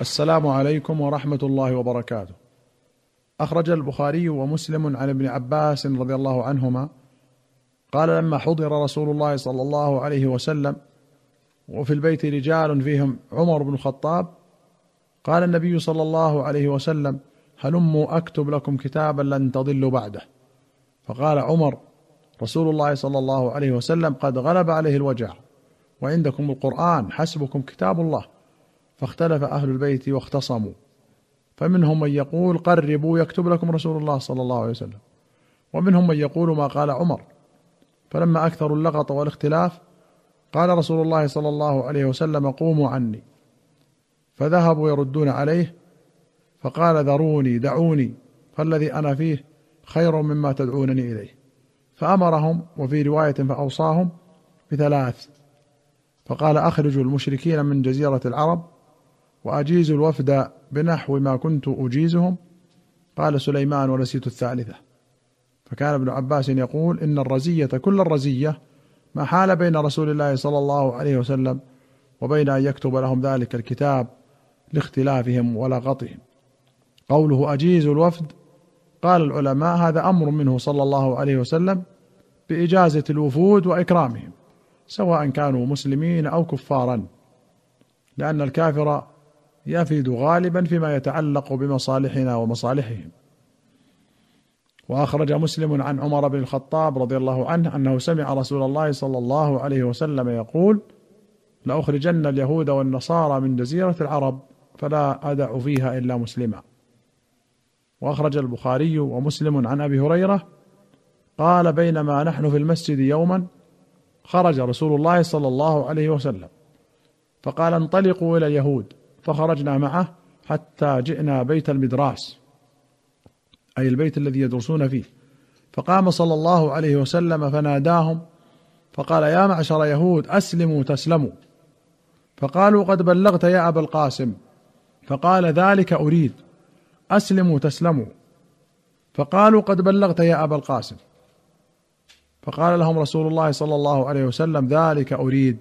السلام عليكم ورحمة الله وبركاته. أخرج البخاري ومسلم عن ابن عباس رضي الله عنهما قال لما حضر رسول الله صلى الله عليه وسلم وفي البيت رجال فيهم عمر بن الخطاب قال النبي صلى الله عليه وسلم هلموا أكتب لكم كتابا لن تضلوا بعده. فقال عمر رسول الله صلى الله عليه وسلم قد غلب عليه الوجع وعندكم القرآن حسبكم كتاب الله. فاختلف أهل البيت واختصموا. فمنهم من يقول قربوا يكتب لكم رسول الله صلى الله عليه وسلم. ومنهم من يقول ما قال عمر. فلما اكثروا اللغط والاختلاف قال رسول الله صلى الله عليه وسلم قوموا عني. فذهبوا يردون عليه فقال ذروني دعوني فالذي أنا فيه خير مما تدعونني إليه. فأمرهم وفي رواية فأوصاهم بثلاث. فقال أخرجوا المشركين من جزيرة العرب واجيزوا الوفد بنحو ما كنت أجيزهم؟ قال سليمان ونسيت الثالثة. فكان ابن عباس يقول إن الرزية كل الرزية ما حال بين رسول الله صلى الله عليه وسلم وبين أن يكتب لهم ذلك الكتاب لاختلافهم ولغطهم. قوله أجيز الوفد قال العلماء هذا أمر منه صلى الله عليه وسلم بإجازة الوفود وإكرامهم سواء كانوا مسلمين أو كفارا لأن الكافر يفيد غالبا فيما يتعلق بمصالحنا ومصالحهم. وأخرج مسلم عن عمر بن الخطاب رضي الله عنه أنه سمع رسول الله صلى الله عليه وسلم يقول لأخرجن اليهود والنصارى من جزيرة العرب فلا أدع فيها إلا مسلما. وأخرج البخاري ومسلم عن أبي هريرة قال بينما نحن في المسجد يوما خرج رسول الله صلى الله عليه وسلم فقال انطلقوا إلى اليهود فخرجنا معه حتى جئنا بيت المدراس أي البيت الذي يدرسون فيه. فقام صلى الله عليه وسلم فناداهم فقال يا معشر يهود أسلموا تسلموا. فقالوا قد بلغت يا أبا القاسم. فقال ذلك أريد أسلموا تسلموا. فقالوا قد بلغت يا أبا القاسم. فقال لهم رسول الله صلى الله عليه وسلم ذلك أريد.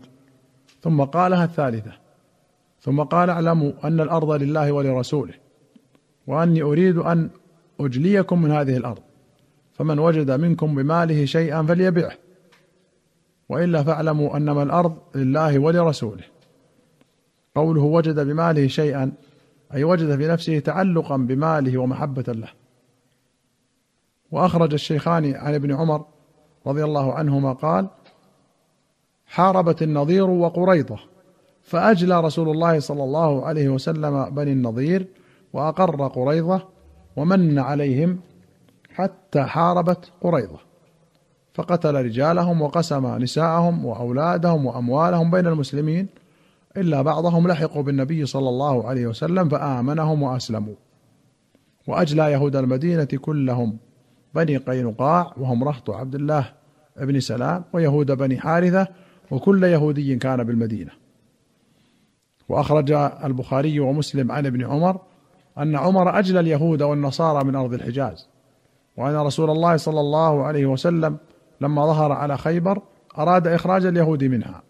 ثم قالها الثالثة ثم قال اعلموا أن الأرض لله ولرسوله وأني أريد أن أجليكم من هذه الأرض فمن وجد منكم بماله شيئا فليبعه وإلا فاعلموا أنما الأرض لله ولرسوله. قوله وجد بماله شيئا أي وجد في نفسه تعلقا بماله ومحبة له. وأخرج الشيخان عن ابن عمر رضي الله عنهما قال حاربت النظير وقريضة. فأجلى رسول الله صلى الله عليه وسلم بني النظير وأقر قريضه ومن عليهم حتى حاربت قريضه فقتل رجالهم وقسم نساءهم وأولادهم وأموالهم بين المسلمين إلا بعضهم لحقوا بالنبي صلى الله عليه وسلم فآمنهم وأسلموا. وأجلى يهود المدينة كلهم بني قينقاع وهم رهط عبد الله بن سلام ويهود بني حارثة وكل يهودي كان بالمدينة. وأخرج البخاري ومسلم عن ابن عمر أن عمر أجلى اليهود والنصارى من أرض الحجاز وأن رسول الله صلى الله عليه وسلم لما ظهر على خيبر أراد إخراج اليهود منها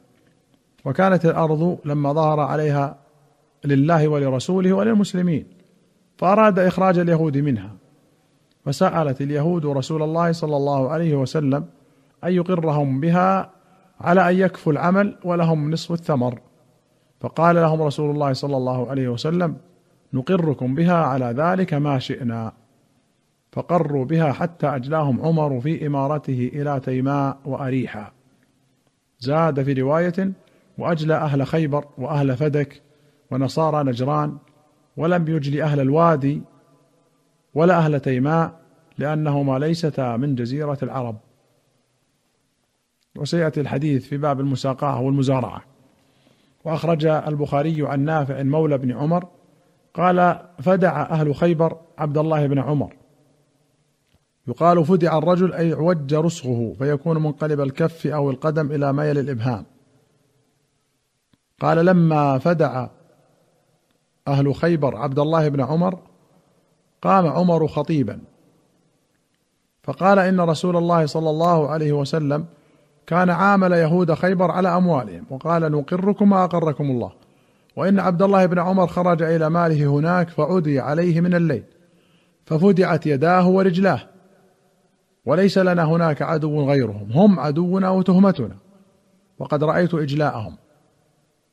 وكانت الأرض لما ظهر عليها لله ولرسوله وللمسلمين فأراد إخراج اليهود منها فسألت اليهود رسول الله صلى الله عليه وسلم أن يقرهم بها على أن يكفوا العمل ولهم نصف الثمر. فقال لهم رسول الله صلى الله عليه وسلم نقركم بها على ذلك ما شئنا. فقروا بها حتى أجلاهم عمر في إمارته إلى تيماء وأريحا. زاد في رواية واجلى أهل خيبر وأهل فدك ونصارى نجران ولم يجلي أهل الوادي ولا أهل تيماء لأنهما ليستا من جزيرة العرب. وسيأتي الحديث في باب المساقاه والمزارعة. وأخرج البخاري عن نافع مولى بن عمر قال فدع أهل خيبر عبد الله بن عمر. يقال فدع الرجل أي عوج رسغه فيكون منقلب الكف أو القدم إلى ما الإبهام. قال لما فدع أهل خيبر عبد الله بن عمر قام عمر خطيبا. فقال إن رسول الله صلى الله عليه وسلم كان عامل يهود خيبر على أموالهم وقال نقركم ما اقركم الله. وإن عبد الله بن عمر خرج إلى ماله هناك فعدي عليه من الليل ففدعت يداه ورجلاه. وليس لنا هناك عدو غيرهم هم عدونا وتهمتنا وقد رأيت إجلاءهم.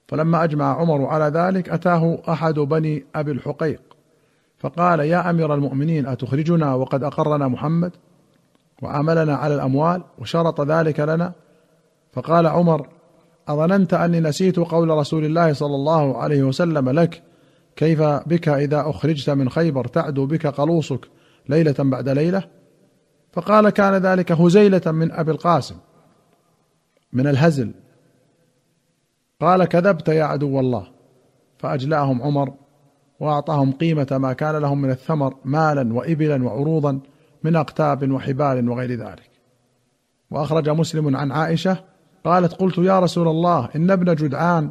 فلما أجمع عمر على ذلك أتاه أحد بني أبي الحقيق فقال يا أمير المؤمنين أتخرجنا وقد أقرنا محمد؟ وعاملنا على الأموال وشرط ذلك لنا. فقال عمر أظننت أني نسيت قول رسول الله صلى الله عليه وسلم لك كيف بك إذا أخرجت من خيبر تعدو بك قلوصك ليلة بعد ليلة؟ فقال كان ذلك هزيلة من أبي القاسم من الهزل. قال كذبت يا عدو الله. فأجلأهم عمر وأعطاهم قيمة ما كان لهم من الثمر مالا وإبلا وعروضا من أقتاب وحبال وغير ذلك. وأخرج مسلم عن عائشة قالت قلت يا رسول الله إن ابن جدعان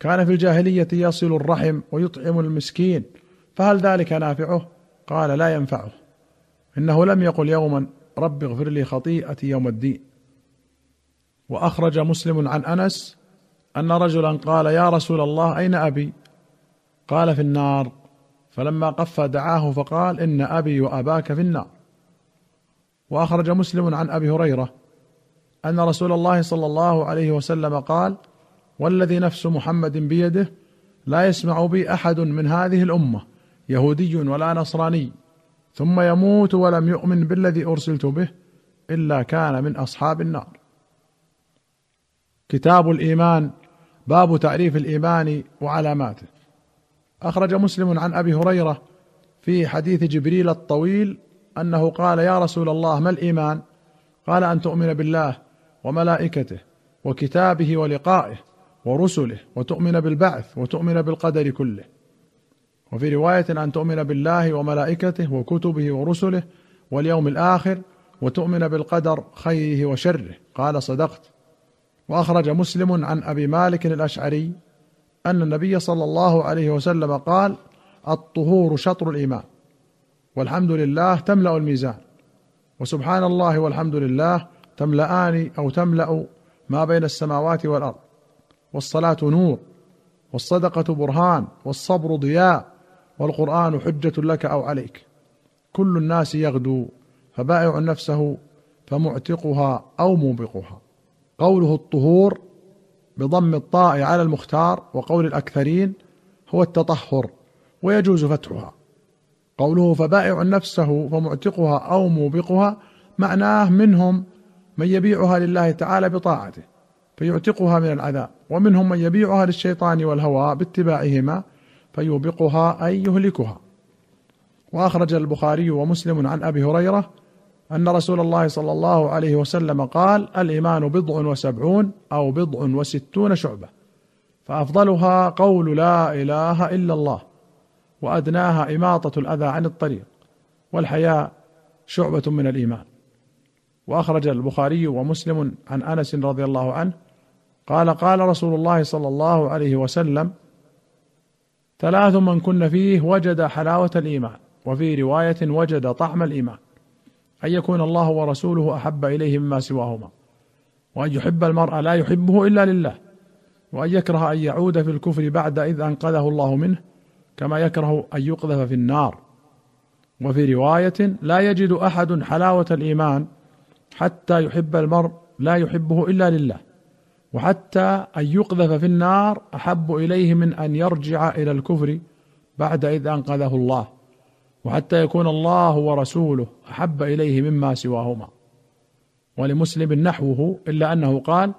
كان في الجاهلية يصل الرحم ويطعم المسكين فهل ذلك نافعه؟ قال لا ينفعه. إنه لم يقل يوما رب اغفر لي خطيئتي يوم الدين. وأخرج مسلم عن أنس أن رجلا قال يا رسول الله أين أبي؟ قال في النار. فلما قف دعاه فقال إن أبي وأباك في النار. وأخرج مسلم عن أبي هريرة أن رسول الله صلى الله عليه وسلم قال والذي نفس محمد بيده لا يسمع بي أحد من هذه الأمة يهودي ولا نصراني ثم يموت ولم يؤمن بالذي أرسلت به إلا كان من أصحاب النار. كتاب الإيمان باب تعريف الإيمان وعلاماته. أخرج مسلم عن أبي هريرة في حديث جبريل الطويل أنه قال يا رسول الله ما الإيمان؟ قال أن تؤمن بالله وملائكته وكتابه ولقائه ورسله وتؤمن بالبعث وتؤمن بالقدر كله. وفي رواية أن تؤمن بالله وملائكته وكتبه ورسله واليوم الآخر وتؤمن بالقدر خيره وشره. قال صدقت. وأخرج مسلم عن أبي مالك الأشعري أن النبي صلى الله عليه وسلم قال الطهور شطر الإيمان. والحمد لله تملأ الميزان. وسبحان الله والحمد لله تملأان أو تملأ ما بين السماوات والأرض. والصلاة نور والصدقة برهان والصبر ضياء والقرآن حجة لك أو عليك. كل الناس يغدو فبائع نفسه فمعتقها أو موبقها. قوله الطهور بضم الطاء على المختار وقول الأكثرين هو التطهر ويجوز فتحها. قوله فبائع نفسه فمعتقها أو موبقها معناه منهم من يبيعها لله تعالى بطاعته فيعتقها من العذاب ومنهم من يبيعها للشيطان والهوى باتباعهما فيوبقها أي يهلكها. وأخرج البخاري ومسلم عن أبي هريرة أن رسول الله صلى الله عليه وسلم قال الإيمان بضع وسبعون أو بضع وستون شعبة فأفضلها قول لا إله إلا الله. وأدناها إماطة الأذى عن الطريق والحياء شعبة من الإيمان. وأخرج البخاري ومسلم عن أنس رضي الله عنه قال قال رسول الله صلى الله عليه وسلم ثلاث من كن فيه وجد حلاوة الإيمان وفي رواية وجد طعم الإيمان أن يكون الله ورسوله أحب اليه مما سواهما وأن يحب المرء لا يحبه إلا لله وأن يكره أن يعود في الكفر بعد إذ أنقذه الله منه كما يكره أن يقذف في النار. وفي رواية لا يجد أحد حلاوة الإيمان حتى يحب المرء لا يحبه إلا لله. وحتى أن يقذف في النار أحب إليه من أن يرجع إلى الكفر بعد إذ أنقذه الله. وحتى يكون الله ورسوله أحب إليه مما سواهما. ولمسلم نحوه إلا أنه قال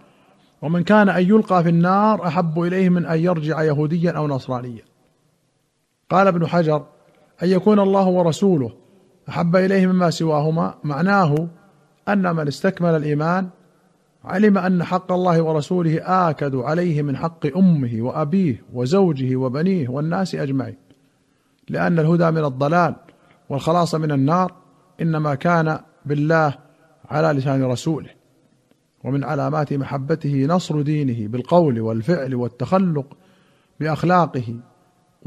ومن كان أن يلقى في النار أحب إليه من أن يرجع يهوديا أو نصرانيا. قال ابن حجر أن يكون الله ورسوله أحب إليه مما سواهما معناه أن من استكمل الإيمان علم أن حق الله ورسوله آكد عليه من حق أمه وأبيه وزوجه وبنيه والناس أجمعين. لأن الهدى من الضلال والخلاص من النار إنما كان بالله على لسان رسوله ومن علامات محبته نصر دينه بالقول والفعل والتخلق بأخلاقه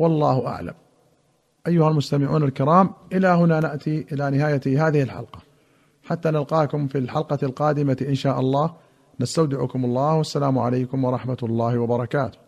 والله أعلم. أيها المستمعون الكرام إلى هنا نأتي إلى نهاية هذه الحلقة. حتى نلقاكم في الحلقة القادمة إن شاء الله. نستودعكم الله. والسلام عليكم ورحمة الله وبركاته.